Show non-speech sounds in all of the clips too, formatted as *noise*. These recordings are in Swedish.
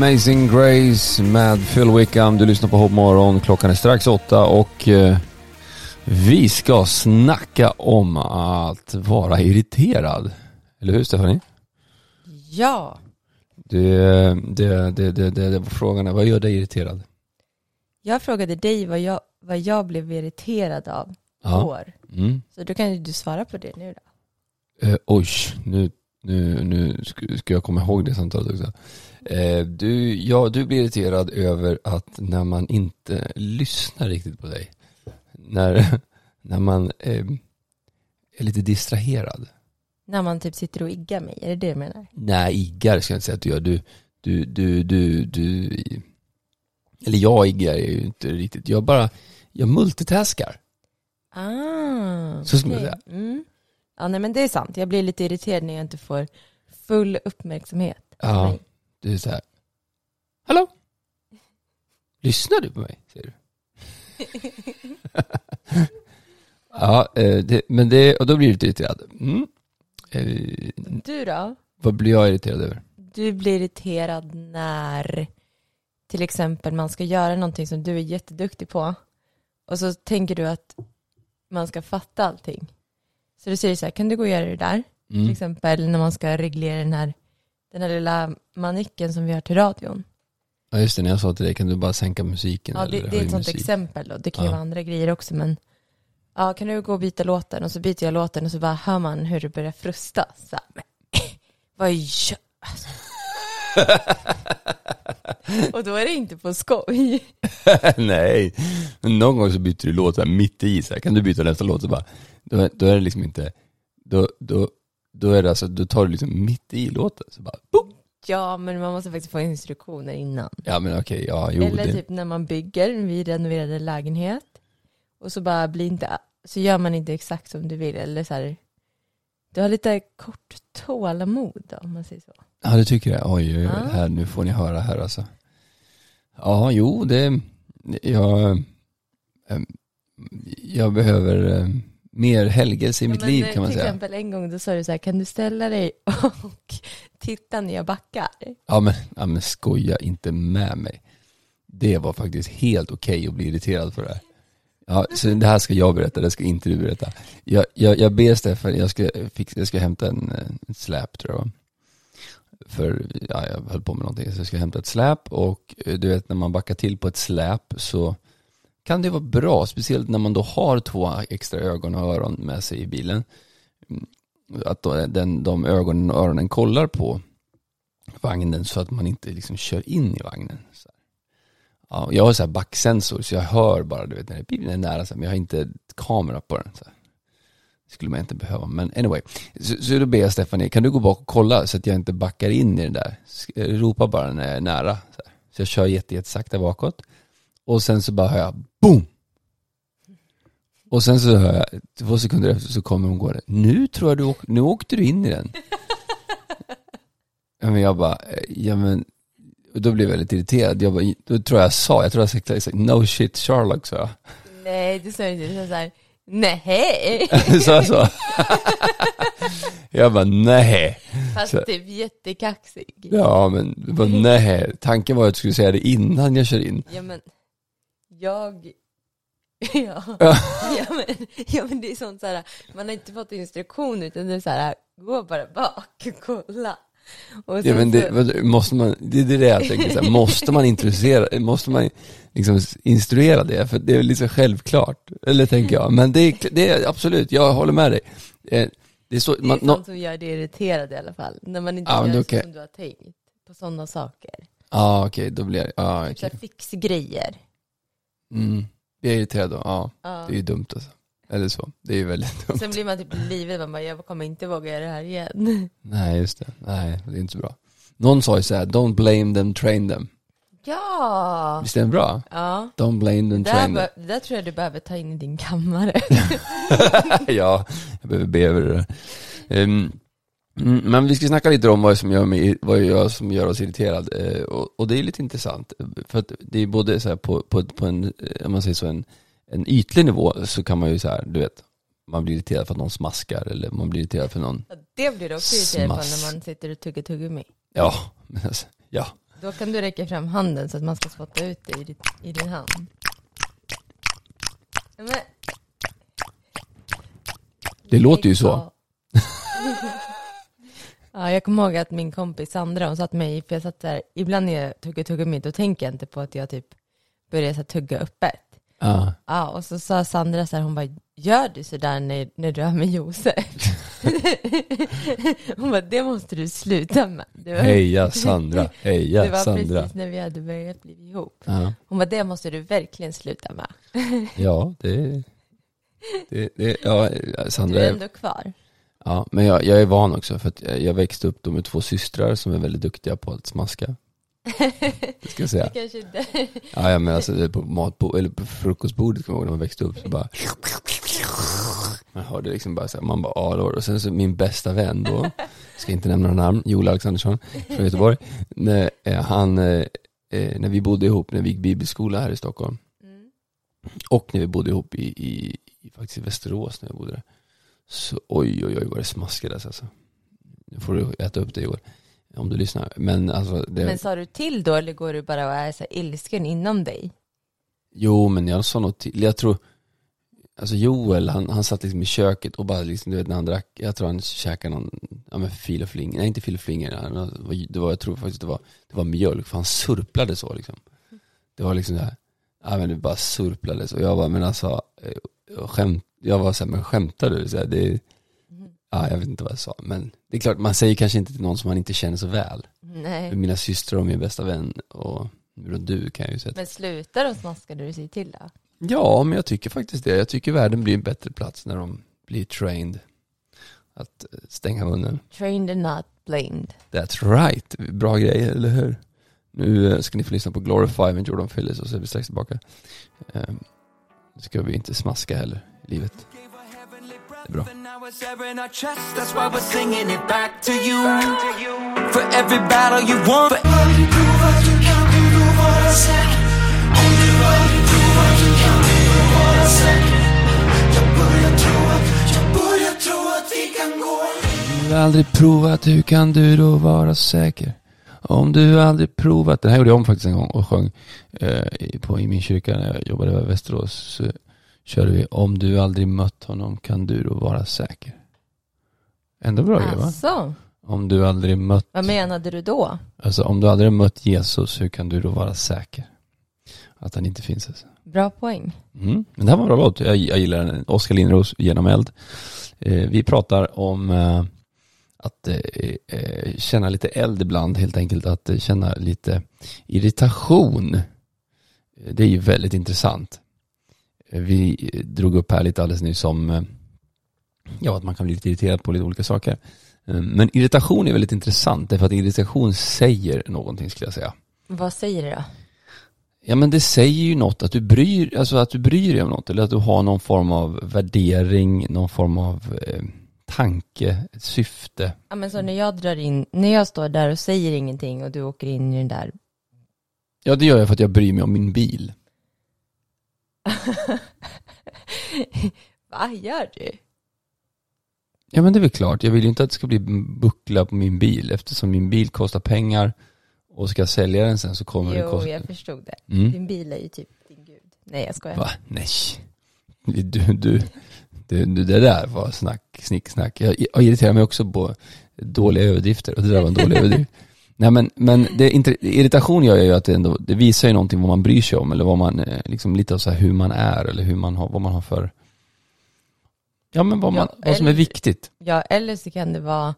Amazing Grace med Phil Wickham. Du lyssnar på Hopp Morgon. Klockan är strax åtta och eh, vi ska snacka om att vara irriterad. Eller hur Stephanie? Ja. Det, det, det, det, det, det frågan är, vad gör dig irriterad? Jag frågade dig vad jag, vad jag blev irriterad av Ja. år. Mm. Så då kan ju du svara på det nu då. Eh, oj, nu, nu, nu ska, jag komma ihåg det samtalet också. Eh, du, ja, du blir irriterad över att när man inte lyssnar riktigt på dig. När, *laughs* när man eh, är lite distraherad. När man typ sitter och iggar mig, är det det du menar? Nej, iggar ska jag inte säga att du gör. Du, du, du, du, du eller jag iggar är ju inte riktigt. Jag bara, jag multitaskar. Ah, Så ska man okej. säga. Mm. Ja, nej men det är sant. Jag blir lite irriterad när jag inte får full uppmärksamhet. Ja. Du är så här. Hallå? Lyssnar du på mig? Säger du. *laughs* ja, eh, det, men det, och då blir du lite irriterad. Mm. Eh, Du då? vad blir jag irriterad över? Du blir irriterad när till exempel man ska göra någonting som du är jätteduktig på och så tänker du att man ska fatta allting. Så du säger så här, kan du gå och göra det där? Till Mm. exempel när man ska reglera den här, den här lilla manicken som vi har till radion. Ja just det, när jag sa till dig, kan du bara sänka musiken? Ja, det, eller det är ett sånt musik? exempel då. Det kan ju Ja. vara andra grejer också men ja, kan du gå och byta låten? Och så byter jag låten och så bara hör man hur det börjar frusta. Så här, men, *laughs* vad gör alltså. *laughs* Och då är det inte på skoj. *laughs* Nej, men någon gång så byter du låt mitt i så här, kan du byta nästa låt så bara, då, då är det liksom inte, då, då, då är det alltså, då tar du liksom mitt i låten så bara, boom. Ja, men man måste faktiskt få instruktioner innan. Ja men okej, ja jo Eller det, typ när man bygger, vi renoverade lägenhet och så bara blir inte, så gör man inte exakt som du vill eller så här. Du har lite kort tålamod om man säger så. ja du tycker det, oj oj oj, Ja. här, nu får ni höra här alltså. Ja, jo det, jag, ehm, jag behöver eh, mer helgelse i mitt Ja, men, liv eh, kan man till säga. exempel en gång då sa du så här, kan du ställa dig och *laughs* titta när jag backar? Ja men, ja men skoja inte med mig. Det var faktiskt helt okej att bli irriterad för det här. Ja, så det här ska jag berätta, det ska inte du berätta. Jag, jag, jag ber Stefan, jag ska, fix, jag ska hämta en, en släp tror jag. För ja, jag höll på med någonting, så jag ska hämta ett släp och eh, du vet när man backar till på ett släp så kan det vara bra, speciellt när man då har två extra ögon och öron med sig i bilen. Mm, att då, den, de ögonen och öronen kollar på vagnen så att man inte liksom kör in i vagnen. Så här. Ja, jag har så här backsensor så jag hör bara, du vet när bilen är nära, så här, men jag har inte kamera på den. Så här. Det skulle man inte behöva, men anyway. Så, så då ber jag Stephanie, kan du gå bak och kolla så att jag inte backar in i den där? Ropa bara när jag är nära. Så, här. så jag kör jätte, bakåt. Och sen så bara hör jag, boom! Och sen så hör jag, två sekunder efter så kommer hon gå Nu tror jag du, åk, nu åkte du in i den. Ja, men jag bara, eh, ja men, då blev jag väldigt irriterad. Jag bara, då tror jag jag sa, jag tror jag sa, exakt, no shit Sherlock sa jag. Nej, du sa inte, du sa så här, nej. *laughs* så jag så. jag bara, nej. Fast Så- typ jättekaxig. Ja men, det var nej. Tanken var att jag skulle säga det innan jag kör in. Ja men, jag... *laughs* Ja. *laughs* Ja. Men, ja men det är sånt så här, man har inte fått instruktion utan det är så här, gå bara bak och kolla. Och Ja, men det, så, måste man, det är det jag tänker, så här, måste man introducera, måste man liksom instruera det? För det är liksom självklart, eller tänker jag. Men det är, det är absolut, jag håller med dig. Eh, Det är så, det är man, sånt nå- som gör dig irriterad i alla fall. När man inte men gör det okej. som du har tänkt på sådana saker. ja okej, då blir jag, ja Typ här fixgrejer. Mm. Blir jag irriterad då? Ja, Ja. det är ju dumt alltså. Eller så, det är ju väldigt dumt. Sen blir man typ livrädd, man bara, jag kommer inte våga göra det här igen. Nej, just det. Nej, det är inte så bra. Någon sa ju så här, don't blame them, train them. Ja! Visst är den bra? Ja. Don't blame Det them, där, train them. det där tror jag du behöver ta in i din kammare. *laughs* ja, jag behöver be över det där. Mm, men vi ska snacka lite om vad som gör, mig, vad gör, som gör oss irriterad. Eh, och, och det är lite intressant. För att det är både så på, på, på en, eh, om man säger så, en, en ytlig nivå så kan man ju så här, du vet, man blir irriterad för att någon smaskar eller man blir irriterad för någon, Det blir du också irriterad på när man sitter och tuggar tuggummi. ja, *laughs* men alltså, ja. Då kan du räcka fram handen så att man ska spotta ut det i, ditt, i din hand. Ja, Men, Det låter ju så. *laughs* Ja, jag kommer ihåg att min kompis Sandra, hon satt mig, för jag satt där, ibland när jag tuggar tuggummi, då tänker jag inte på att jag typ börjar så tugga öppet. Ja. Ja, och så sa Sandra så här, hon bara, gör du sådär när, när du är med Josef? *laughs* hon bara, det måste du sluta med. Det var, Heja Sandra, *laughs* det heja var Sandra. precis när vi hade börjat bli ihop. Ja, Hon bara, det måste du verkligen sluta med. ja det, det, det ja, Du Sandra är är, ändå kvar. Ja, men jag, jag är van också för att jag jag växte upp då med två systrar som är väldigt duktiga på att smaska. Det *laughs* ska jag säga. Kanske inte... Ja, jag menar alltså på matbo eller på frukostbordet kommer jag ihåg när man växte upp så bara man hörde liksom bara så här, man bara ja då. och sen så min bästa vän då, ska inte nämna några namn, Joel Alexandersson från Göteborg, när, eh, han, eh, eh, när vi bodde ihop, när vi gick bibelskola här i Stockholm Mm. och när vi bodde ihop i, i, i faktiskt i Västerås när jag bodde där, så oj oj oj vad det smaskades alltså. Nu får du äta upp det Joel, om du lyssnar. Men alltså det, Men sa du till då, eller går du bara och är så ilsken inom dig? Jo, men jag sa något till. Jag tror, alltså Joel, han, han satt liksom i köket och bara liksom, du vet när han drack, jag tror han käkade någon, ja men fil och fling, nej inte fil och flinger, han- det var, jag tror faktiskt det var, det var mjölk, för han surplade så liksom. Det var liksom det här, ja men det bara surplades och jag var, men alltså, skämt, jag var såhär, men skämtar du? Så här, det, ja jag vet inte vad jag sa, men det är klart, man säger kanske inte till någon som man inte känner så väl. Nej. Mina systrar och min bästa vän och du kan jag ju säga. Men slutar de smaska när du säger till då? Ja, men jag tycker faktiskt det. Jag tycker världen blir en bättre plats när de blir trained att eh, stänga munnen. Trained and not blamed. That's right. Bra grej, eller hur? Nu eh, ska ni få lyssna på Glorify med Jordan Phillips och så är vi strax tillbaka. Eh, Nu ska vi inte smaska heller i livet. Det är bra. Aldrig provat, hur kan du då vara säker? Om du aldrig provat, den här gjorde jag om faktiskt en gång och sjöng eh, på, i min kyrka när jag jobbade i Västerås. Så körde vi, om du aldrig mött honom kan du då vara säker. Ändå bra grej va? Alltså, Om du aldrig mött, vad menade du då? alltså om du aldrig mött Jesus, hur kan du då vara säker? Att han inte finns alltså. Bra poäng. Mm. Men det här var en bra låt. Jag, jag gillar den. Oskar Lindros, Genom eld. Eh, vi pratar om eh, att eh, eh, känna lite eld ibland, helt enkelt att eh, känna lite irritation. Eh, Det är ju väldigt intressant. Vi drog upp här lite alldeles nyss om ja, att man kan bli lite irriterad på lite olika saker. Men irritation är väldigt intressant, därför att irritation säger någonting skulle jag säga. Vad säger du då? Ja men det säger ju något att du bryr, alltså att du bryr dig om något eller att du har någon form av värdering, någon form av eh, tanke, syfte. Ja men så när jag drar in, när jag står där och säger ingenting och du åker in i den där, Ja det gör jag för att jag bryr mig om min bil. *laughs* vad gör du? Ja men det är väl klart, jag vill ju inte att det ska bli buckla på min bil eftersom min bil kostar pengar och ska jag sälja den sen så kommer den Jo, kosta... jag förstod det. Mm. Din bil är ju typ din gud. Nej jag skojar. Va? Nej. Du, du, du, det där var snack, snicksnack. Jag, jag irriterar mig också på dåliga överdrifter och det där var en dålig *laughs* överdrift. Nej men, men det, irritation gör ju att det ändå, det visar ju någonting vad man bryr sig om eller vad man, eh, liksom lite av så här hur man är eller hur man har, vad man har för, ja men vad, man, Ja, vad som är viktigt. Ja, eller så kan det vara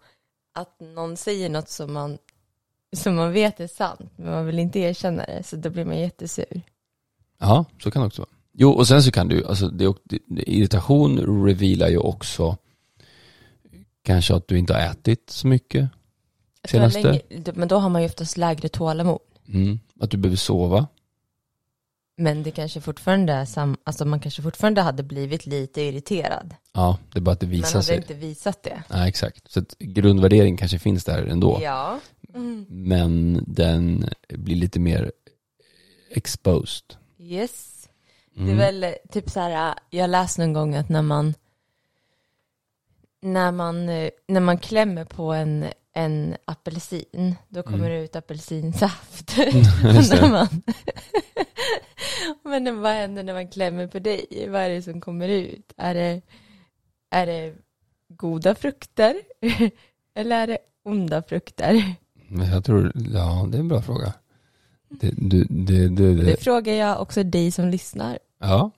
att någon säger något som man, som man vet är sant, men man vill inte erkänna det, så då blir man jättesur. Ja, så kan det också vara. Jo, och sen så kan du, alltså det, det, irritation revealar ju också kanske att du inte har ätit så mycket. Senaste? länge, men då har man ju oftast lägre tålamod. Mm. Att du behöver sova. Men det kanske fortfarande är sam, alltså man kanske fortfarande hade blivit lite irriterad. Ja, det är bara att det visar hade sig. inte visat det. Nej, exakt. Så att grundvärdering kanske finns där ändå. Ja. Mm. Men den blir lite mer exposed. Yes. Mm. Det är väl eh, typ så här, jag läste någon gång att när man när man, när man klämmer på en, en apelsin, då kommer Mm. det ut apelsinsaft. *laughs* *laughs* När man, *laughs* men vad händer när man klämmer på dig? Vad är det som kommer ut? Är det, är det goda frukter? Eller är det onda frukter? Jag tror, ja det är en bra fråga. Det, du, det, det, det, Det frågar jag också dig som lyssnar. ja.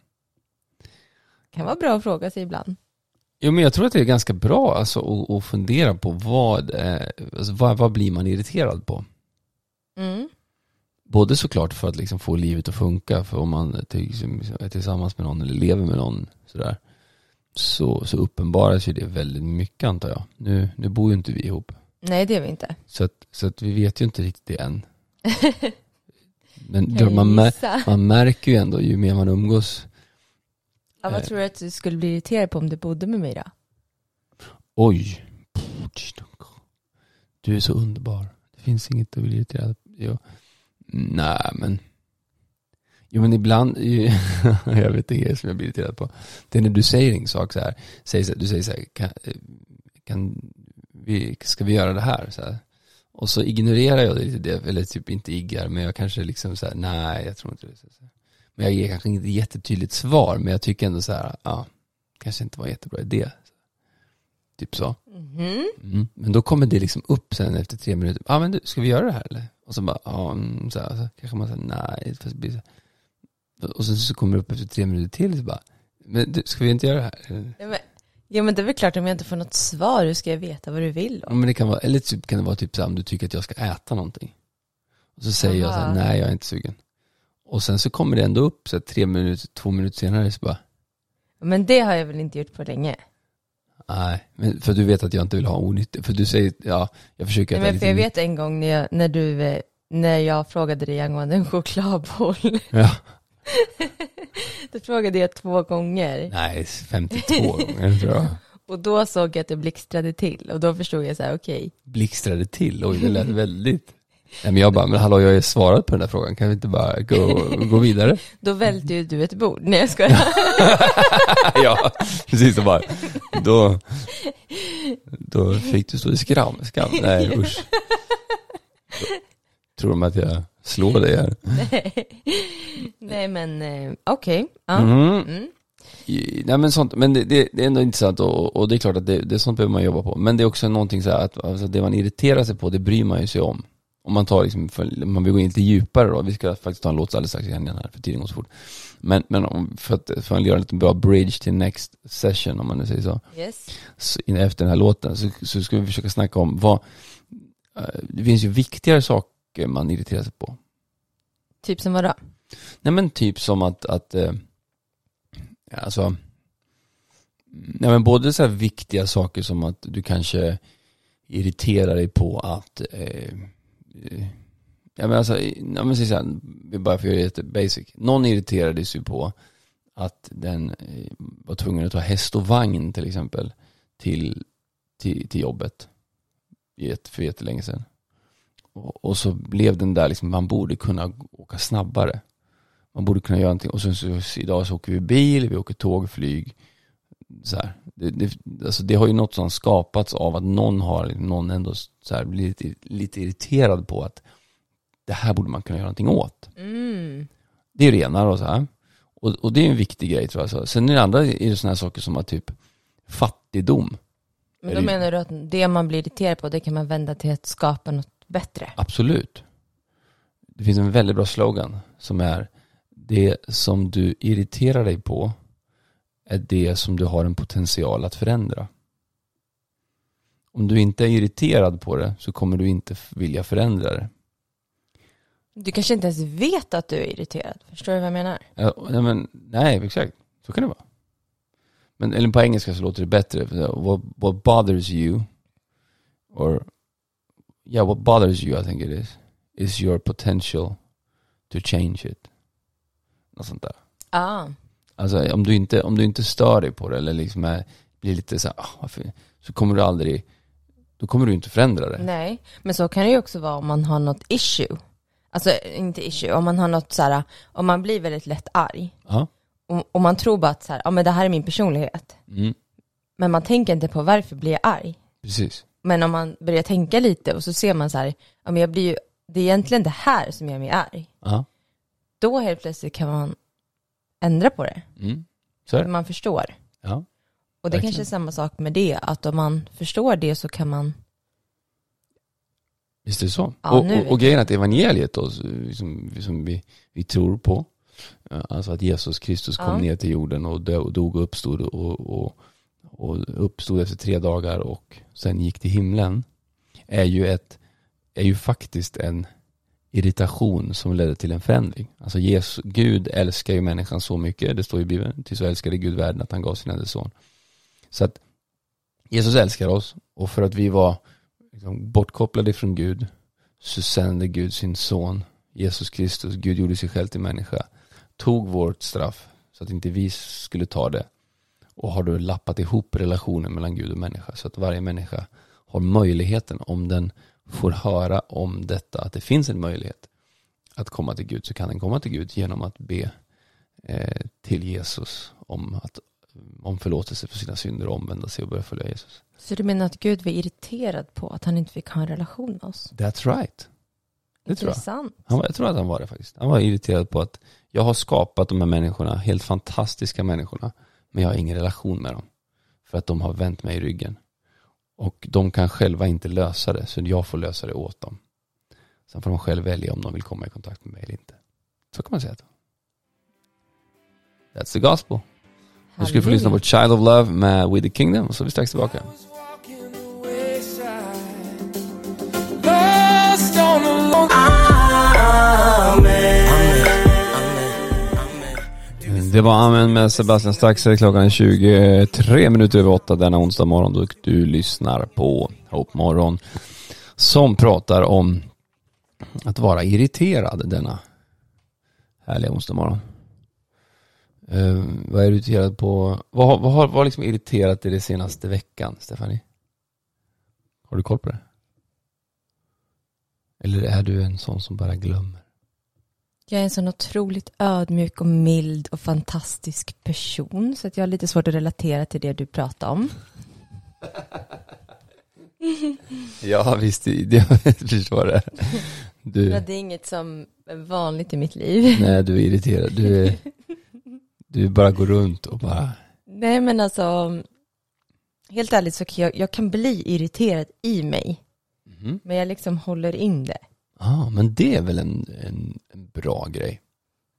kan vara bra att fråga sig ibland. Jo men jag tror att det är ganska bra alltså, att, fundera på vad, eh, alltså, vad, vad blir man irriterad på? Mm. Både såklart för att liksom få livet att funka, för om man är tillsammans med någon eller lever med någon sådär, så, så uppenbaras ju det väldigt mycket antar jag. Nu, nu bor ju inte vi ihop, Nej, det är vi inte. så att, så att vi vet ju inte riktigt det än. *laughs* Men jag man, mär, man märker ju ändå ju mer man umgås, Ja, vad eh. tror du att du skulle bli irriterad på om du bodde med mig då? oj, du är så underbar. Det finns inget att bli irriterad på. Nej men, jo men ibland, *laughs* jag vet inte som jag blir irriterad på. Det är när du säger en sak så här, säger så här du säger så här, kan, kan vi, ska vi göra det här? Så här. Och så ignorerar jag det lite, det, eller typ inte iggar, men jag kanske liksom så här, nej jag tror inte det. Men jag ger kanske inte jättetydligt svar, men jag tycker ändå så här, ja, kanske inte var en jättebra idé. Typ så. Mhm. Mm. Men då kommer det liksom upp sen efter tre minuter. Ja ah, men du, ska vi göra det här eller? Och så bara, ja, mm, så, här, så kanske man säger nej. Fast blir så. Och sen så kommer det upp efter tre minuter till så bara, men du, ska vi inte göra det här? Eller? Ja, men, ja, det är väl klart om jag inte får något svar, hur ska jag veta vad du vill Ja, då? men det kan vara, eller typ kan det vara typ så här, om du tycker att jag ska äta någonting. Och så säger jag så här, nej jag är inte sugen. Och sen så kommer det ändå upp så här, tre minuter, två minuter senare så bara, Men det har jag väl inte gjort på länge. nej. Men för du vet att jag inte vill ha onyttigt, för du säger, ja, jag försöker Nej, men för jag vet en gång när, jag, när du, eh, när jag frågade dig angående en chokladboll. Ja, *laughs* Då frågade jag två gånger. nej, 52 gånger tror jag. *laughs* Och då såg jag att det blixtrade till. Och då förstod jag så här, okej. blixtrade till. Oj, det lät väldigt... Nej, men jag bara, men hallå, jag har ju svarat på den där frågan. Kan vi inte bara gå, gå vidare? *laughs* Då välte ju du ett bord. Nej jag skojar. ja, precis. Och bara, då, då fick du stå i skram. skam. Nej, usch. Tror de att jag slår dig här. Nej. Nej men eh, okej. Ja. Mhm. Mm. I- Nej men sånt, men det, det, det är ändå intressant och, och det är klart att det, det är sånt behöver man jobba på. Men det är också någonting så här att alltså det man irriterar sig på, det bryr man ju sig om. Om man tar liksom, för, man vill gå in lite djupare då, vi ska faktiskt ta en låt alldeles strax igen här, för tiden går så fort. Men, men om, för att, för att göra en liten bra bridge till next session, om man nu säger så, Yes. så efter den här låten, så, så ska vi försöka snacka om vad, eh, det finns ju viktigare saker man irriterar sig på. Typ som vadå? Nej men typ som att, att eh, alltså, nej men både så här viktiga saker som att du kanske irriterar dig på att, eh, eh ja men alltså, ja men säg så här, vi bara för att göra det jättebasic. Någon irriterade sig på att den eh, var tvungen att ta häst och vagn till exempel till, till, till jobbet för jättelänge sedan. Och, och så blev den där liksom, man borde kunna åka snabbare. Man borde kunna göra någonting. Och sen så, så idag så åker vi bil, vi åker tåg, flyg. Så här. Det, det, alltså det har ju något som skapats av att någon har, någon ändå så här blivit lite irriterad på att det här borde man kunna göra någonting åt. Mm. Det är ena då så här. Och, och det är en viktig grej tror jag. Så. Sen är det andra är det sådana här saker som att typ fattigdom. Men då menar du att det man blir irriterad på, det kan man vända till att skapa något bättre? Absolut. Det finns en väldigt bra slogan som är det som du irriterar dig på är det som du har en potential att förändra. Om du inte är irriterad på det så kommer du inte vilja förändra det. Du kanske inte ens vet att du är irriterad. Förstår du vad jag menar? Ja, nej, men, nej, exakt. Så kan det vara. Men eller på engelska så låter det bättre. What, what bothers you, or yeah, what bothers you I think it is, is your potential to change it. Något sånt där. Ah. Alltså om du inte, om du inte stör dig på det eller liksom är, blir lite så här, ah, varför? så kommer du aldrig, då kommer du inte förändra det. Nej, men så kan det ju också vara om man har något issue. Alltså inte issue, om man har något så här, om man blir väldigt lätt arg. Ja. Och, och man tror bara att så här, ja men det här är min personlighet. Mm. Men man tänker inte på varför blir jag arg. Precis. Men om man börjar tänka lite och så ser man så här, ja men jag blir ju, det är egentligen det här som gör mig arg. Ja. Då helt plötsligt kan man ändra på det. Mm. Så det. man förstår. Ja. Och det Verkligen. kanske är samma sak med det, att om man förstår det så kan man, Visst är det så. Ja, och, och, och grejen är att evangeliet då, som, som vi, vi tror på, eh, alltså att Jesus Kristus kom Ja. ner till jorden och dog och uppstod och, och, och uppstod efter tre dagar och sen gick till himlen, är ju, ett, är ju faktiskt en irritation som ledde till en förändring. Alltså Jesus, Gud älskar ju människan så mycket, det står i Bibeln, till så älskade Gud världen att han gav sin enda son. Så att Jesus älskar oss och för att vi var liksom, bortkopplade från Gud så sände Gud sin son Jesus Kristus, Gud gjorde sig själv till människa, tog vårt straff så att inte vi skulle ta det och har då lappat ihop relationen mellan Gud och människa så att varje människa har möjligheten om den får höra om detta, att det finns en möjlighet att komma till Gud så kan den komma till Gud genom att be eh, till Jesus om, att, om förlåtelse för sina synder och omvända sig och börja följa Jesus. så du menar att Gud var irriterad på att han inte fick ha en relation med oss? That's right. Det tror jag. Intressant. Han jag tror att han var det faktiskt. Han var irriterad på att jag har skapat de här människorna, helt fantastiska människorna, men jag har ingen relation med dem. För att de har vänt mig i ryggen. Och de kan själva inte lösa det, så jag får lösa det åt dem. Sen får de själv välja om de vill komma i kontakt med mig eller inte. Så kan man säga. det. That's the gospel. Nu ska vi få lyssna på Child of Love med With the Kingdom, och så är vi strax tillbaka. Det var Använd med Sebastian Staxer. Klockan 23 minuter över 8 denna onsdag morgon och du lyssnar på Hope Morgon som pratar om att vara irriterad denna härliga onsdag morgon. Uh, vad är du irriterad på? Vad, har- vad har vad har liksom irriterat dig den senaste veckan, Stefanie? Har du koll på det? Eller är du en sån som bara glömmer? Jag är en sån otroligt ödmjuk och mild och fantastisk person, så att jag har lite svårt att relatera till det du pratar om. *laughs* Ja, visst, *laughs* jag förstår det. Du, det är inget som är vanligt i mitt liv. nej, du är irriterad. Du, är, du bara går runt och bara, Nej men alltså, helt ärligt så kan jag, jag kan bli irriterad i mig, mhm. men jag liksom håller in det. Ja, men det är väl en, en, en bra grej.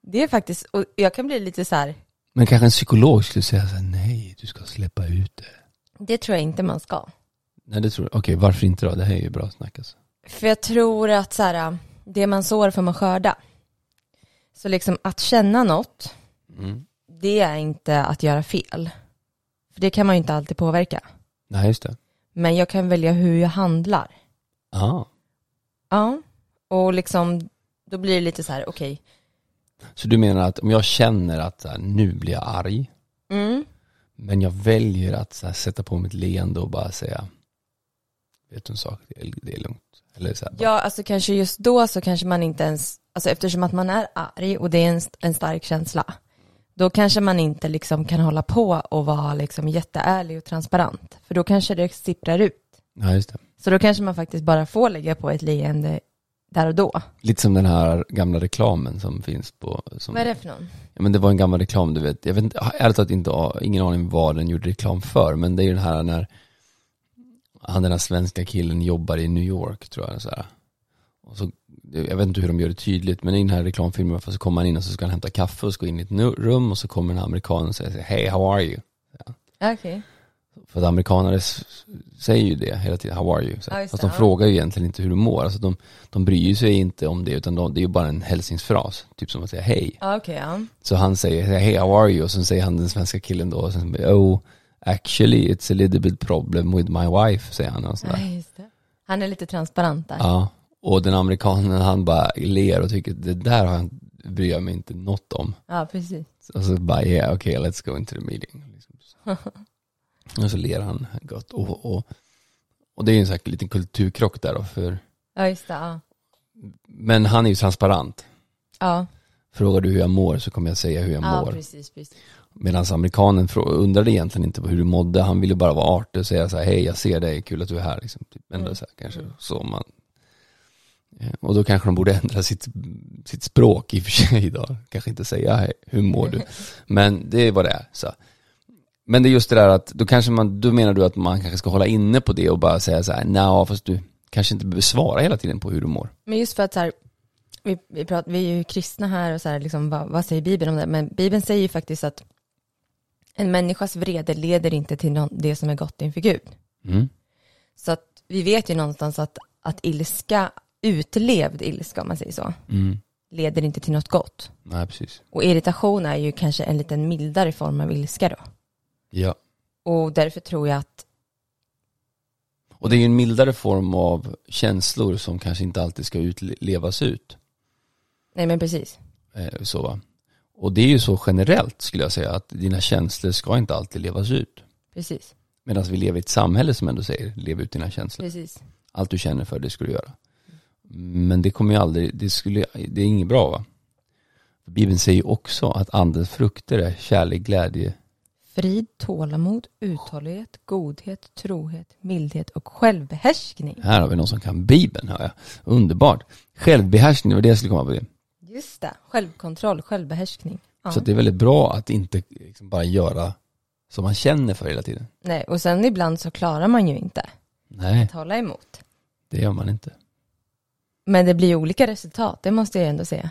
Det är faktiskt, och jag kan bli lite så här, Men kanske en psykolog skulle säga så här, nej, du ska släppa ut det. det tror jag inte man ska. Nej, det tror jag. Okej, varför inte då? Det här är ju bra snack alltså. För jag tror att så här, det man sår får man skörda. Så liksom att känna något, Mm. det är inte att göra fel. För det kan man ju inte alltid påverka. Nej, just det. Men jag kan välja hur jag handlar. Ja. Ja, och liksom, då blir det lite så här, okej, Så du menar att om jag känner att så här, nu blir jag arg, mm, men jag väljer att så här, sätta på mitt leende och bara säga, vet du en sak, det är, det är lugnt. Eller så här, bara, ja alltså kanske just då så kanske man inte ens, alltså eftersom att man är arg och det är en, en stark känsla, då kanske man inte liksom kan hålla på och vara liksom jätteärlig och transparent. För då kanske det sipprar ut. ja, just det. Så då kanske man faktiskt bara får lägga på ett leende där och då. Lite som den här gamla reklamen som finns på, som, Vad är det för någon? ja men det var en gammal reklam du vet, jag vet inte, ärligt talat inte, ingen aning vad den gjorde reklam för, men det är ju den här när han den här svenska killen jobbar i New York tror jag, så här. Och så, jag vet inte hur de gör det tydligt, men i den här reklamfilmen så kommer han in och så ska han hämta kaffe och ska in i ett rum och så kommer den här amerikanen och säger Hey, how are you? Okej. För att amerikanare säger ju det hela tiden, how are you? Så, Ja, fast de frågar ju egentligen inte hur du mår, alltså de, de bryr sig inte om det, utan de, det är ju bara en hälsningsfras, typ som att säga hej. Ja, okej, ja. Så han säger hey how are you? Och så säger han den svenska killen då, och sen oh actually it's a little bit problem with my wife, säger han och sådär. Ja. Han är lite transparent där. Ja, och den amerikanen han bara ler och tycker det där har jag, bryr jag mig inte något om. Ja, precis. Och så bara yeah okay let's go into the meeting. *laughs* Och så ler han gott. Och, och, och det är ju en sån här liten kulturkrock där då, för, Ja, just det. Ja. men han är ju transparent. ja. frågar du hur jag mår så kommer jag säga hur jag Ja, mår. precis, precis. Medan amerikanen undrade egentligen inte på hur du mådde, han ville bara vara artig och säga så här, hej jag ser dig, kul att du är här liksom. Typ. Ändå Mm. så här, kanske så man Eh, och då kanske de borde ändra sitt, sitt språk i och för sig då. Kanske inte säga hej, hur mår du? *laughs* Men det är vad det är. Så. Men det är just det där att, då kanske man, då menar du att man kanske ska hålla inne på det och bara säga så här, nej fast du kanske inte behöver svara hela tiden på hur du mår. Men just för att så här, vi, vi, pratar, vi är ju kristna här och så här, liksom, vad, vad säger Bibeln om det? Men Bibeln säger ju faktiskt att en människas vrede leder inte till någon, det som är gott inför Gud. Mm. Så att vi vet ju någonstans att, att ilska, utlevd ilska om man säger så, Mm. leder inte till något gott. Nej, precis. Och irritation är ju kanske en liten mildare form av ilska då. Ja. Och därför tror jag att, Och det är ju en mildare form av känslor som kanske inte alltid ska utlevas ut. nej men precis, Eh, så va? Och det är ju så generellt skulle jag säga att dina känslor ska inte alltid levas ut. precis, Medan vi lever i ett samhälle som ändå säger lev ut dina känslor. precis. Allt du känner för det ska du göra. Men det kommer ju aldrig, det, skulle, det är inget bra va? Bibeln säger ju också att andens frukter är kärlek, glädje. Frid, tålamod, uthållighet, godhet, trohet, mildhet och självbehärskning. Här har vi någon som kan Bibeln hör jag. Underbart. Självbehärskning, det var det jag skulle komma på det. Just det, självkontroll, självbehärskning. Ja. Så det är väldigt bra att inte liksom bara göra som man känner för hela tiden. Nej, och sen ibland så klarar man ju inte Nej, att hålla emot. det gör man inte. Men det blir olika resultat, det måste jag ändå säga.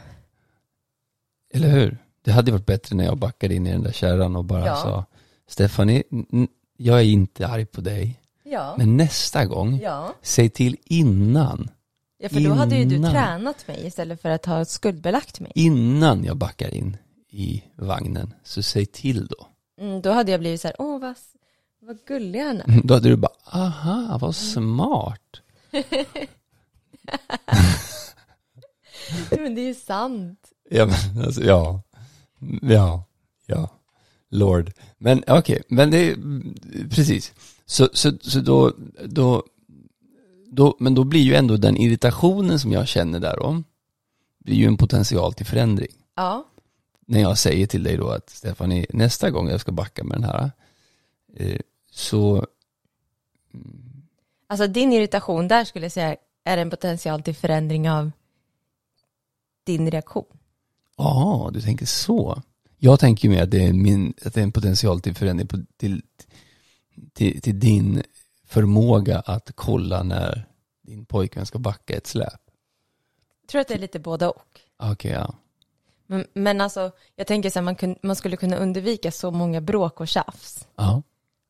Eller hur? Det hade varit bättre när jag backade in i den där kärran och bara Ja. sa Stefanie, n- jag är inte arg på dig. Ja. Men nästa gång, Ja. säg till innan. ja, för då hade ju du tränat mig istället för att ha skuldbelagt mig. Innan jag backar in i vagnen, så säg till då. Mm, då hade jag blivit så här, åh vad, vad gullig han är. *laughs* Då hade du bara, aha, vad smart. *laughs* Men det är ju sant. Ja, men alltså, ja. Ja, ja. Lord. Men okej, men det är precis. Så, så, så då, då, då, men då blir ju ändå den irritationen som jag känner där om, blir ju en potential till förändring. Ja, När jag säger till dig då att Stefanie, nästa gång jag ska backa med den här, eh, så, alltså din irritation där skulle jag säga är en potential till förändring av din reaktion. ja, du tänker så. Jag tänker mer att det är, min, att det är en potential till förändring på, till, till, till din förmåga att kolla när din pojkvän ska backa ett släp. Jag tror att det är lite både och. Okej, ja. Men, men alltså, jag tänker så här, man, kun, man skulle kunna undvika så många bråk och tjafs Ja.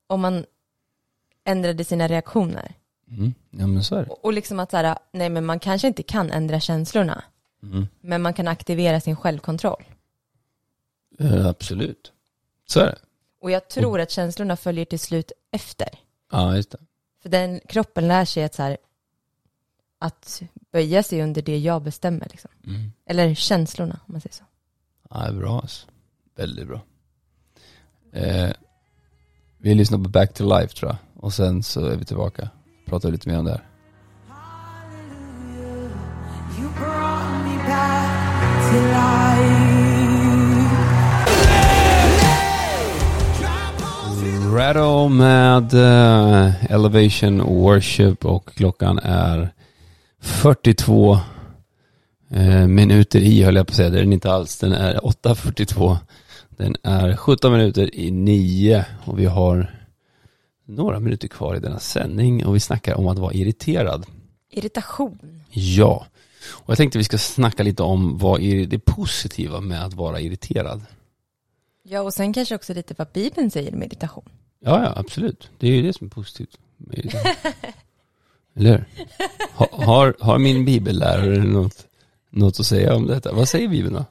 om man ändrade sina reaktioner. Mm. Ja men så är det. Och, och liksom att så här, nej men man kanske inte kan ändra känslorna, Mm. men man kan aktivera sin självkontroll. Eh, absolut. Så är det. Och jag tror att känslorna följer till slut efter. Ja, just det. För den kroppen lär sig att så här, att böja sig under det jag bestämmer liksom. Mm. Eller känslorna, om man säger så. Ja, det är bra alltså. Väldigt bra. Eh, vi lyssnar på Back to Life tror jag. Och sen så är vi tillbaka. Pratar lite mer om det här. Rattle med eh, Elevation Worship och klockan är 42 eh, minuter i höll jag på att säga. Det är den inte alls. Den är 8.42. Den är 17 minuter i 9 och vi har några minuter kvar i denna sändning och vi snackar om att vara irriterad. Irritation. Ja, och jag tänkte vi ska snacka lite om vad är det positiva med att vara irriterad. Ja, och sen kanske också lite vad Bibeln säger om irritation. Ja, ja, absolut. Det är ju det som är positivt. *laughs* Eller hur? Ha, har, har min bibellärare något, något att säga om detta? Vad säger Bibeln då?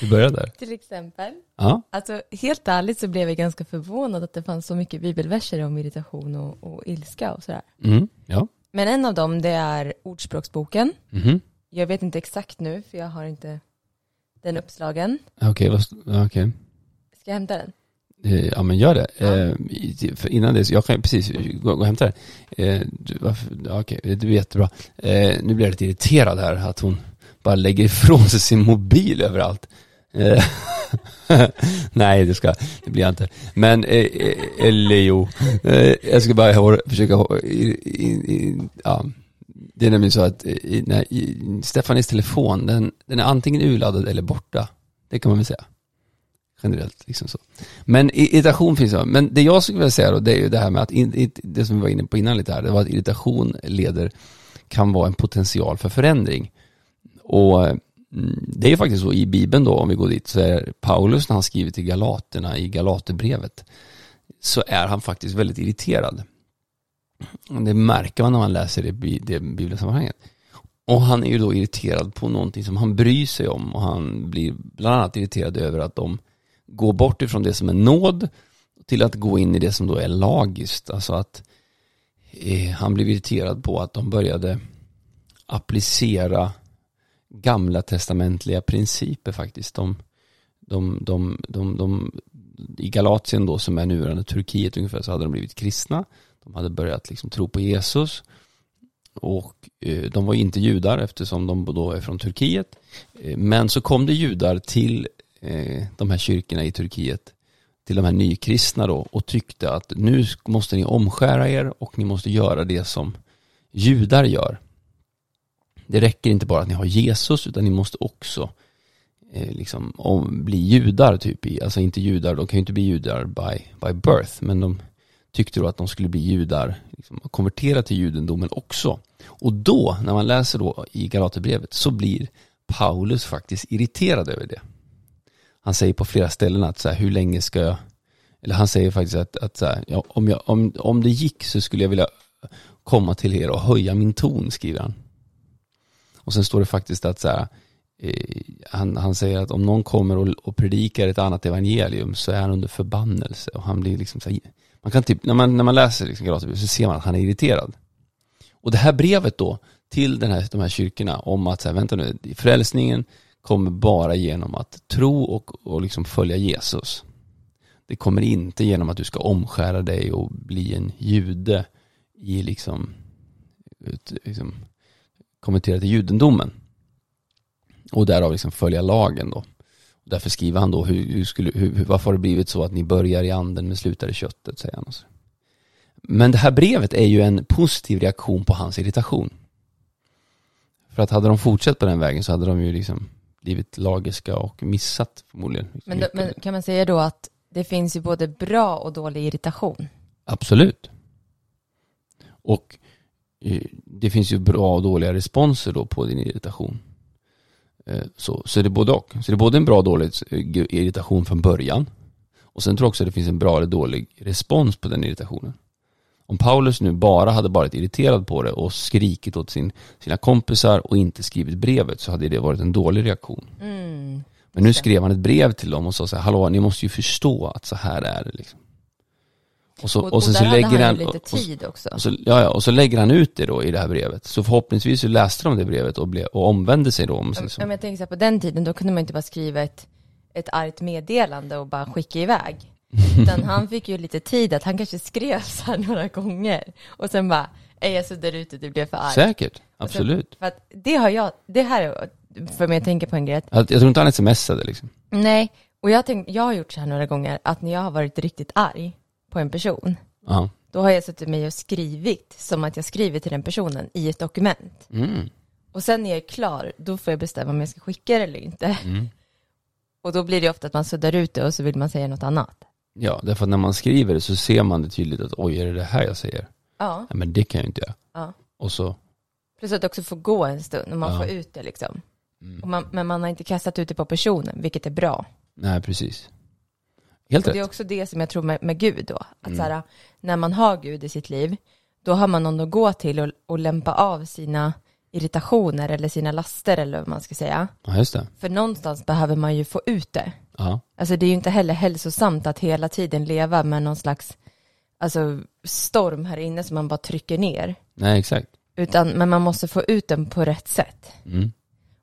Vi börjar där. Till exempel. Ja, Alltså helt ärligt så blev jag ganska förvånad att det fanns så mycket bibelverser om irritation och, och ilska och sådär. mm, ja, Men en av dem det är Ordspråksboken. mhm. Jag vet inte exakt nu för jag har inte den uppslagen. Okej, ja, okej. Ska jag hämta den? Eh, Ja men gör det. Eh, i- för innan det, så jag kan precis gå, och hämta det. Eh, du, varför, ja, okej, det är jättebra. Eh, nu blir jag lite irriterad här att hon bara lägger ifrån sig sin mobil överallt. Eh, *laughs* Nej, det ska det blir jag inte. Men, eh, eh, eller jo, eh, jag ska bara försöka, ja. Det är nämligen så att i, Stefanis telefon, den, den är antingen urladdad eller borta. Det kan man väl säga. Generellt, liksom så. Men irritation finns det. Men det jag skulle vilja säga då, det är ju det här med att, in, det som vi var inne på innan lite här, det var att irritation leder, kan vara en potential för förändring. Och mm, det är ju faktiskt så i Bibeln då, om vi går dit, så är Paulus när han skriver till Galaterna i Galaterbrevet, så är han faktiskt väldigt irriterad. Det märker man när man läser det, i det bibelsammanhanget. Och han är ju då irriterad på någonting som han bryr sig om och han blir bland annat irriterad över att de gå bort ifrån det som är nåd till att gå in i det som då är lagiskt. Alltså att eh, han blev irriterad på att de började applicera gamla testamentliga principer faktiskt. De, de, de, de, de, I Galatien då som är nuvarande Turkiet ungefär så hade de blivit kristna. De hade börjat liksom tro på Jesus. Och eh, de var inte judar eftersom de då är från Turkiet. Eh, men så kom det judar till Eh, de här kyrkorna i Turkiet till de här nykristna då och tyckte att nu måste ni omskära er och ni måste göra det som judar gör. Det räcker inte bara att ni har Jesus utan ni måste också eh, liksom om, bli judar typ, i, alltså inte judar, de kan ju inte bli judar by, by birth men de tyckte då att de skulle bli judar, liksom, konvertera till judendomen också. Och då, när man läser då i Galaterbrevet, så blir Paulus faktiskt irriterad över det. Han säger på flera ställen att så här, hur länge ska jag, eller han säger faktiskt att, att så här, ja, om, jag, om, om det gick så skulle jag vilja komma till er och höja min ton, skriver han. Och sen står det faktiskt att så här, eh, han, han säger att om någon kommer och, och predikar ett annat evangelium så är han under förbannelse och han blir liksom så här, man kan typ, när man, när man läser liksom Galaterbrevet så ser man att han är irriterad. Och det här brevet då till den här, de här kyrkorna om att, så här, vänta nu, frälsningen kommer bara genom att tro och, och liksom följa Jesus. Det kommer inte genom att du ska omskära dig och bli en jude i liksom, ut, liksom kommentera till judendomen. Och därav liksom följa lagen då. Därför skriver han då, hur, hur skulle, hur, varför har det blivit så att ni börjar i anden men slutar i köttet, säger han. Men det här brevet är ju en positiv reaktion på hans irritation. För att hade de fortsatt på den vägen så hade de ju liksom blivit lagiska och missat förmodligen. Liksom men, då, men kan man säga då att det finns ju både bra och dålig irritation? Absolut. Och eh, det finns ju bra och dåliga responser då på din irritation. Eh, så, så det är både och. Så det är både en bra och dålig irritation från början. Och sen tror jag också att det finns en bra eller dålig respons på den irritationen. Om Paulus nu bara hade varit irriterad på det och skrikit åt sin, sina kompisar och inte skrivit brevet så hade det varit en dålig reaktion. Mm. Men nu skrev han ett brev till dem och sa så här, hallå ni måste ju förstå att så här är det liksom. Och så, och, och sen och så lägger han, han lite tid också. Och så, ja, ja, och så lägger han ut det då i det här brevet. Så förhoppningsvis så läste de det brevet och, blev, och omvände sig då. Om så. Men jag tänker så här, på den tiden då kunde man inte bara skriva ett, ett argt meddelande och bara skicka iväg. Utan han fick ju lite tid att han kanske skrev så här några gånger. Och sen bara, är jag så där ute, det blev för argt. Säkert, absolut. Sen, för att det har jag, det här för mig att tänka på en grej. Jag, jag tror inte han smsade liksom. Nej, och jag, tänk, jag har gjort så här några gånger, att när jag har varit riktigt arg på en person, Aha. då har jag suttit med och skrivit som att jag skriver till den personen i ett dokument. Mm. Och sen när jag är klar, då får jag bestämma om jag ska skicka det eller inte. Mm. *laughs* Och då blir det ofta att man suddar ut det och så vill man säga något annat. Ja, därför att när man skriver det så ser man det tydligt att oj, är det det här jag säger? Ja. Nej, men det kan jag inte göra. Ja. Och så. Plus att det också får gå en stund och man ja. får ut det liksom. Mm. Man, men man har inte kastat ut det på personen, vilket är bra. Nej, precis. Helt och rätt. Det är också det som jag tror med, med Gud då. Att mm. så här, när man har Gud i sitt liv, då har man någon att gå till och, och lämpa av sina irritationer eller sina laster eller vad man ska säga. Ja, just det. För någonstans behöver man ju få ut det. Ja. Alltså det är ju inte heller hälsosamt att hela tiden leva med någon slags alltså, storm här inne som man bara trycker ner. Nej, exakt. Utan, men man måste få ut den på rätt sätt. Mm.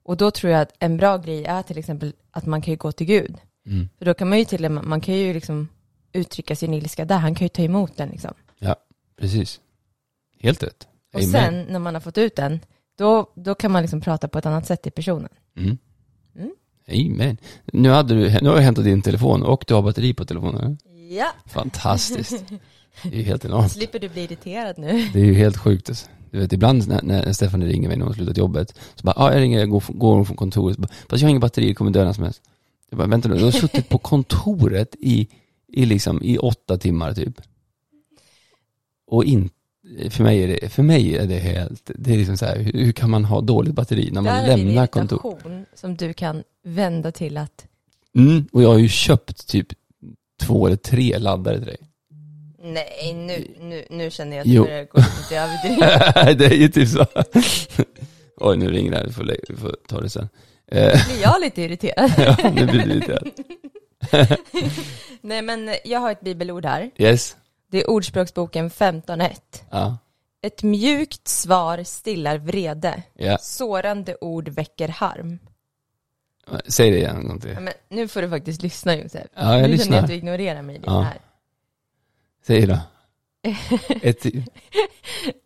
Och då tror jag att en bra grej är till exempel att man kan ju gå till Gud. Mm. För då kan man ju till och med, man kan ju liksom uttrycka sin ilska där, han kan ju ta emot den liksom. Ja, precis. Helt rätt. Och sen när man har fått ut den, då, då kan man liksom prata på ett annat sätt till personen. Mm. Amen. Nu, hade du, nu har jag hämtat din telefon och du har batteri på telefonen. Ja, Fantastiskt. *laughs* Det är ju helt enormt. slipper du bli irriterad nu. Det är ju helt sjukt. alltså. Du vet, ibland när, när Stefan ringer mig när hon har slutat jobbet, så bara, ja ah, jag ringer, jag går, går från kontoret, så bara, fast jag har inget batteri, det kommer dö när som helst. Jag bara, vänta nu, du har suttit på kontoret i, i liksom, i åtta timmar typ. Och inte, för mig är det, för mig är det helt, det är liksom så här, hur, hur kan man ha dåligt batteri när man är lämnar kontor? irritation som du kan vända till att, Mm, och jag har ju köpt typ två eller tre laddare till dig. nej nu, nu, nu känner jag att Jo. det börjar gå lite överdrivet. *laughs* det är ju typ så. Oj, nu ringer det här, vi får, lä- vi får ta det sen. Eh, Blir jag lite irriterad? *laughs* ja, nu blir det lite, *laughs* Nej men jag har ett bibelord här. yes, Det är Ordspråksboken 15.1. ja, Ett mjukt svar stillar vrede. ja. Sårande ord väcker harm. Säg det igen. Ja, men nu får du faktiskt lyssna Josef. Ja, jag nu lyssnar. jag att du ignorerar mig Ja. här. Säg då. *laughs* Ett.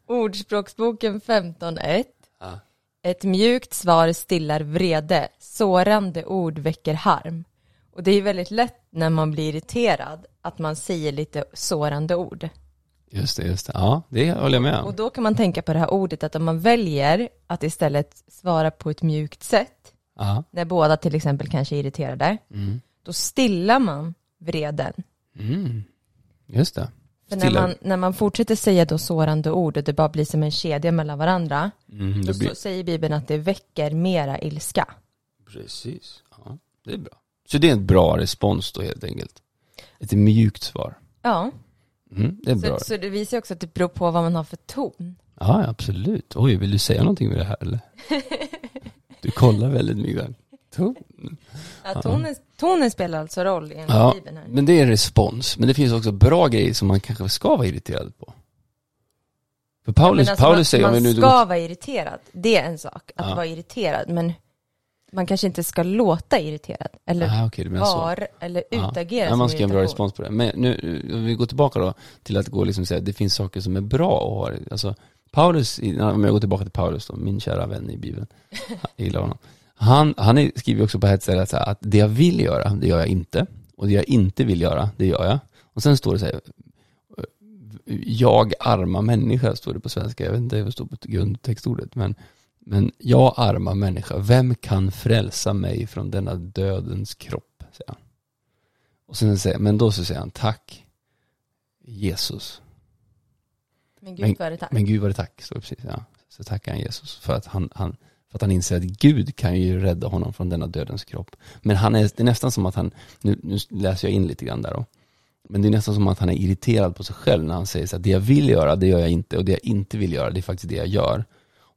Ordspråksboken 15.1. Ja. Ett mjukt svar stillar vrede. Sårande ord väcker harm. Och det är ju väldigt lätt när man blir irriterad att man säger lite sårande ord. Just det, just det. Ja, det håller jag med Och om. då kan man tänka på det här ordet att om man väljer att istället svara på ett mjukt sätt, Ja, när båda till exempel kanske är irriterade, mm. då stillar man vreden. Mm. Just det. För när man, när man fortsätter säga då sårande ord och det bara blir som en kedja mellan varandra, Mm, då blir... så säger Bibeln att det väcker mera ilska. Precis. Ja, det är bra. Så det är en bra respons då helt enkelt. Ett mjukt svar. Ja, Mm, det är bra. så, så det visar också att det beror på vad man har för ton. Ja, absolut. Oj, vill du säga någonting med det här eller? *laughs* Du kollar väldigt mycket. Ton. Ja, tonen, tonen spelar alltså roll enligt Ja, Bibeln här. men det är en respons. Men det finns också bra grejer som man kanske ska vara irriterad på. För Paulus, men alltså Paulus man, säger, man nu ska vara irriterad, det är en sak, att Ja. vara irriterad, men man kanske inte ska låta irriterad, eller Ah, så. vara, eller Ja. utagera Ja, som man ska ge en bra respons på det. Men nu, om vi går tillbaka då till att gå liksom säga att det finns saker som är bra att ha. Alltså, Paulus, om jag går tillbaka till Paulus då, min kära vän i Bibeln, jag gillar honom. Han, han skriver också på ett ställe att, att det jag vill göra, det gör jag inte. Och det jag inte vill göra, det gör jag. Och sen står det så här, jag arma människa, står det på svenska. Jag vet inte vad det står på grundtextordet. Men, men jag arma människa, vem kan frälsa mig från denna dödens kropp? Säger han. Och sen säger, men då så säger han, tack Jesus. Men gud vad är det tack. Men Gud var det tack, det precis. Ja. Så tackar han Jesus för att han, han, för att han inser att Gud kan ju rädda honom från denna dödens kropp. Men han är, det är nästan som att han, nu, nu läser jag in lite grann där då. Men det är nästan som att han är irriterad på sig själv när han säger så att det jag vill göra, det gör jag inte. Och det jag inte vill göra, det är faktiskt det jag gör.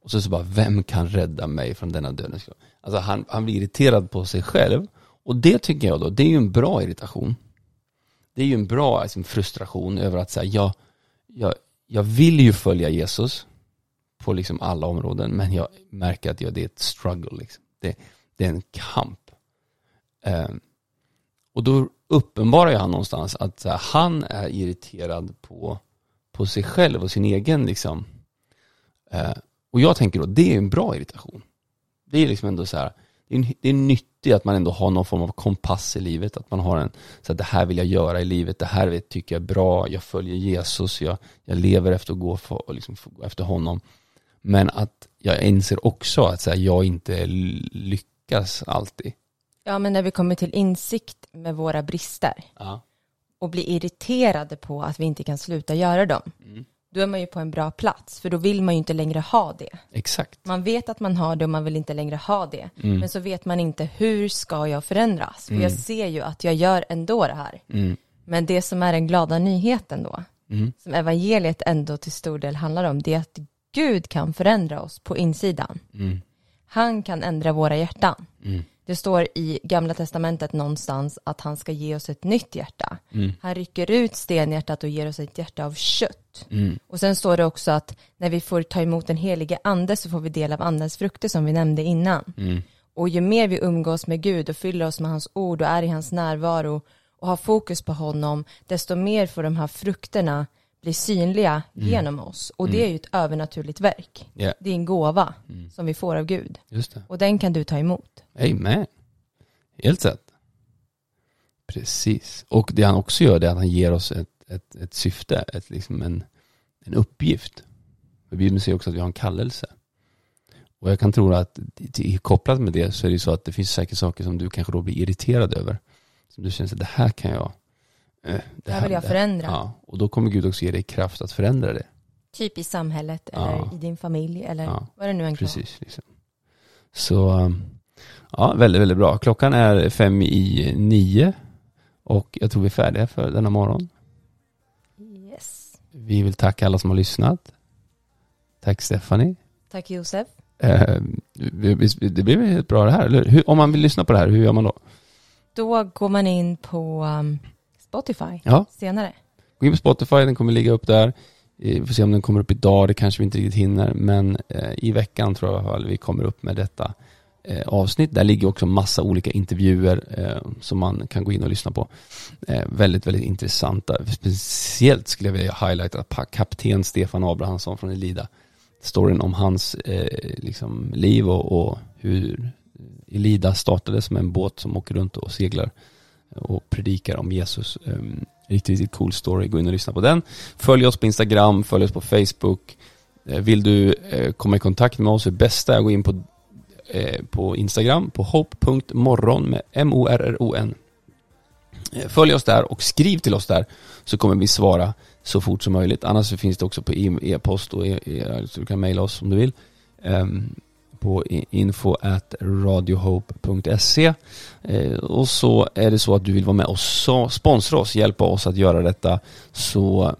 Och så, så bara, vem kan rädda mig från denna dödens kropp? Alltså han, han blir irriterad på sig själv. Och det tycker jag då, det är ju en bra irritation. Det är ju en bra liksom, frustration över att säga, jag, jag, jag vill ju följa Jesus på liksom alla områden, men jag märker att jag, det är ett struggle. Liksom. Det, det är en kamp. Ehm, och då uppenbarar ju han någonstans att så här, han är irriterad på, på sig själv och sin egen liksom. Eh, och jag tänker då, det är en bra irritation. Det är liksom ändå så här, det är, en- det är nyttigt att man ändå har någon form av kompass i livet, att man har en, så att det här vill jag göra i livet, det här tycker jag är bra, jag följer Jesus, jag, jag lever efter att gå, för, och liksom, gå efter honom. Men att jag inser också att så här, jag inte lyckas alltid. Ja, men när vi kommer till insikt med våra brister Ja. och blir irriterade på att vi inte kan sluta göra dem, Mm. Då är man ju på en bra plats, för då vill man ju inte längre ha det. Exakt. Man vet att man har det och man vill inte längre ha det. Mm. Men så vet man inte hur ska jag förändras? För jag ser ju att jag gör ändå det här. Mm. Men det som är den glada nyheten då, Mm. som evangeliet ändå till stor del handlar om, det är att Gud kan förändra oss på insidan. Mm. Han kan ändra våra hjärtan. Det står i gamla testamentet någonstans att han ska ge oss ett nytt hjärta. Mm. Han rycker ut stenhjärtat och ger oss ett hjärta av kött. Mm. Och sen står det också att när vi får ta emot den helige ande så får vi del av andens frukter som vi nämnde innan. Mm. Och ju mer vi umgås med Gud och fyller oss med hans ord och är i hans närvaro och har fokus på honom, desto mer får de här frukterna bli synliga genom oss. Och det är ju ett övernaturligt verk. Ja, Det är en gåva som vi får av Gud. Och den kan du ta emot. Amen. Helt rätt. Precis. Och det han också gör det är att han ger oss ett, ett, ett syfte, ett, liksom en, en uppgift. För Bibeln säger också att vi har en kallelse. Och jag kan tro att kopplat med det så är det så att det finns säkert saker som du kanske då blir irriterad över. Som du känner att det här kan jag eh, det här vill jag förändra. Ja, och då kommer Gud också ge dig kraft att förändra det. Typ i samhället eller ja. i din familj eller ja, vad det nu än kan Precis. Liksom. Så um, ja, väldigt, väldigt bra. Klockan är fem i nio och jag tror vi är färdiga för denna morgon. Yes. Vi vill tacka alla som har lyssnat. Tack Stephanie. Tack Josef. Eh, det blir helt bra det här, eller hur? Om man vill lyssna på det här, hur gör man då? Då går man in på um, Spotify ja. senare. Gå in på Spotify, den kommer ligga upp där. Vi får se om den kommer upp idag, det kanske vi inte riktigt hinner, men eh, i veckan tror jag att vi kommer upp med detta eh, avsnitt. Där ligger också massa olika intervjuer eh, som man kan gå in och lyssna på. Väldigt, väldigt intressanta. Speciellt skulle jag vilja highlighta kapten Stefan Abrahamsson från Elida. Storyn om hans liksom, liv och, och hur Elida startade som en båt som åker runt och seglar och predikar om Jesus. Ehm, riktigt, riktigt cool story. Gå in och lyssna på den. Följ oss på Instagram, följ oss på Facebook. Eh, vill du eh, komma i kontakt med oss, det bästa är att gå in på, eh, på Instagram på hope.morron med M-O-R-R-O-N. Följ oss där och skriv till oss där så kommer vi svara så fort som möjligt. Annars finns det också på e- e-post och e, e så du kan mejla oss om du vill. Ehm, på info at radiohope.se eh, och så är det så att du vill vara med och sponsra oss, hjälpa oss att göra detta så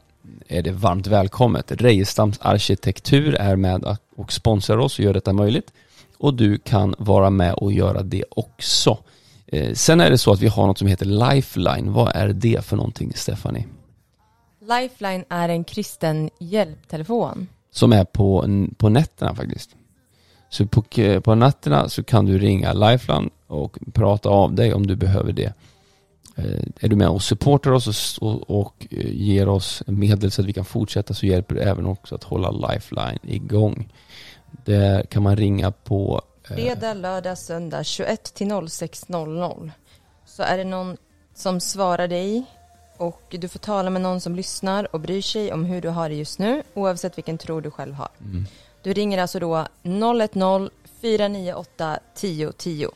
är det varmt välkommet. Rejestams arkitektur är med och sponsrar oss och gör detta möjligt och du kan vara med och göra det också. Eh, sen är det så att vi har något som heter Lifeline. Vad är det för någonting, Stephanie? Lifeline är en kristen hjälptelefon. Som är på, på nätterna faktiskt. Så på, på nätterna så kan du ringa Lifeline och prata av dig om du behöver det. Eh, är du med och supportar oss och, och, eh, ger oss medel så att vi kan fortsätta så hjälper du även också att hålla Lifeline igång. Där kan man ringa på eh, Fredag, lördag, söndag 21 till 06.00 så är det någon som svarar dig och du får tala med någon som lyssnar och bryr sig om hur du har det just nu oavsett vilken tro du själv har. Mm. Du ringer alltså då 010 498 1010.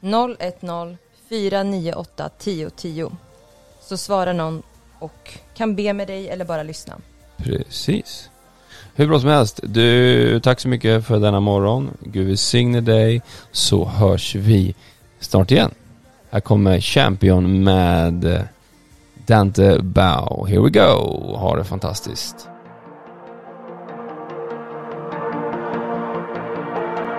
010 498 1010. Så svarar någon och kan be med dig eller bara lyssna. Precis. Hur bra som helst. Du, tack så mycket för denna morgon. Gud välsigne dig. Så hörs vi snart igen. Här kommer Champion med Dante Bow. Here we go. Ha det fantastiskt.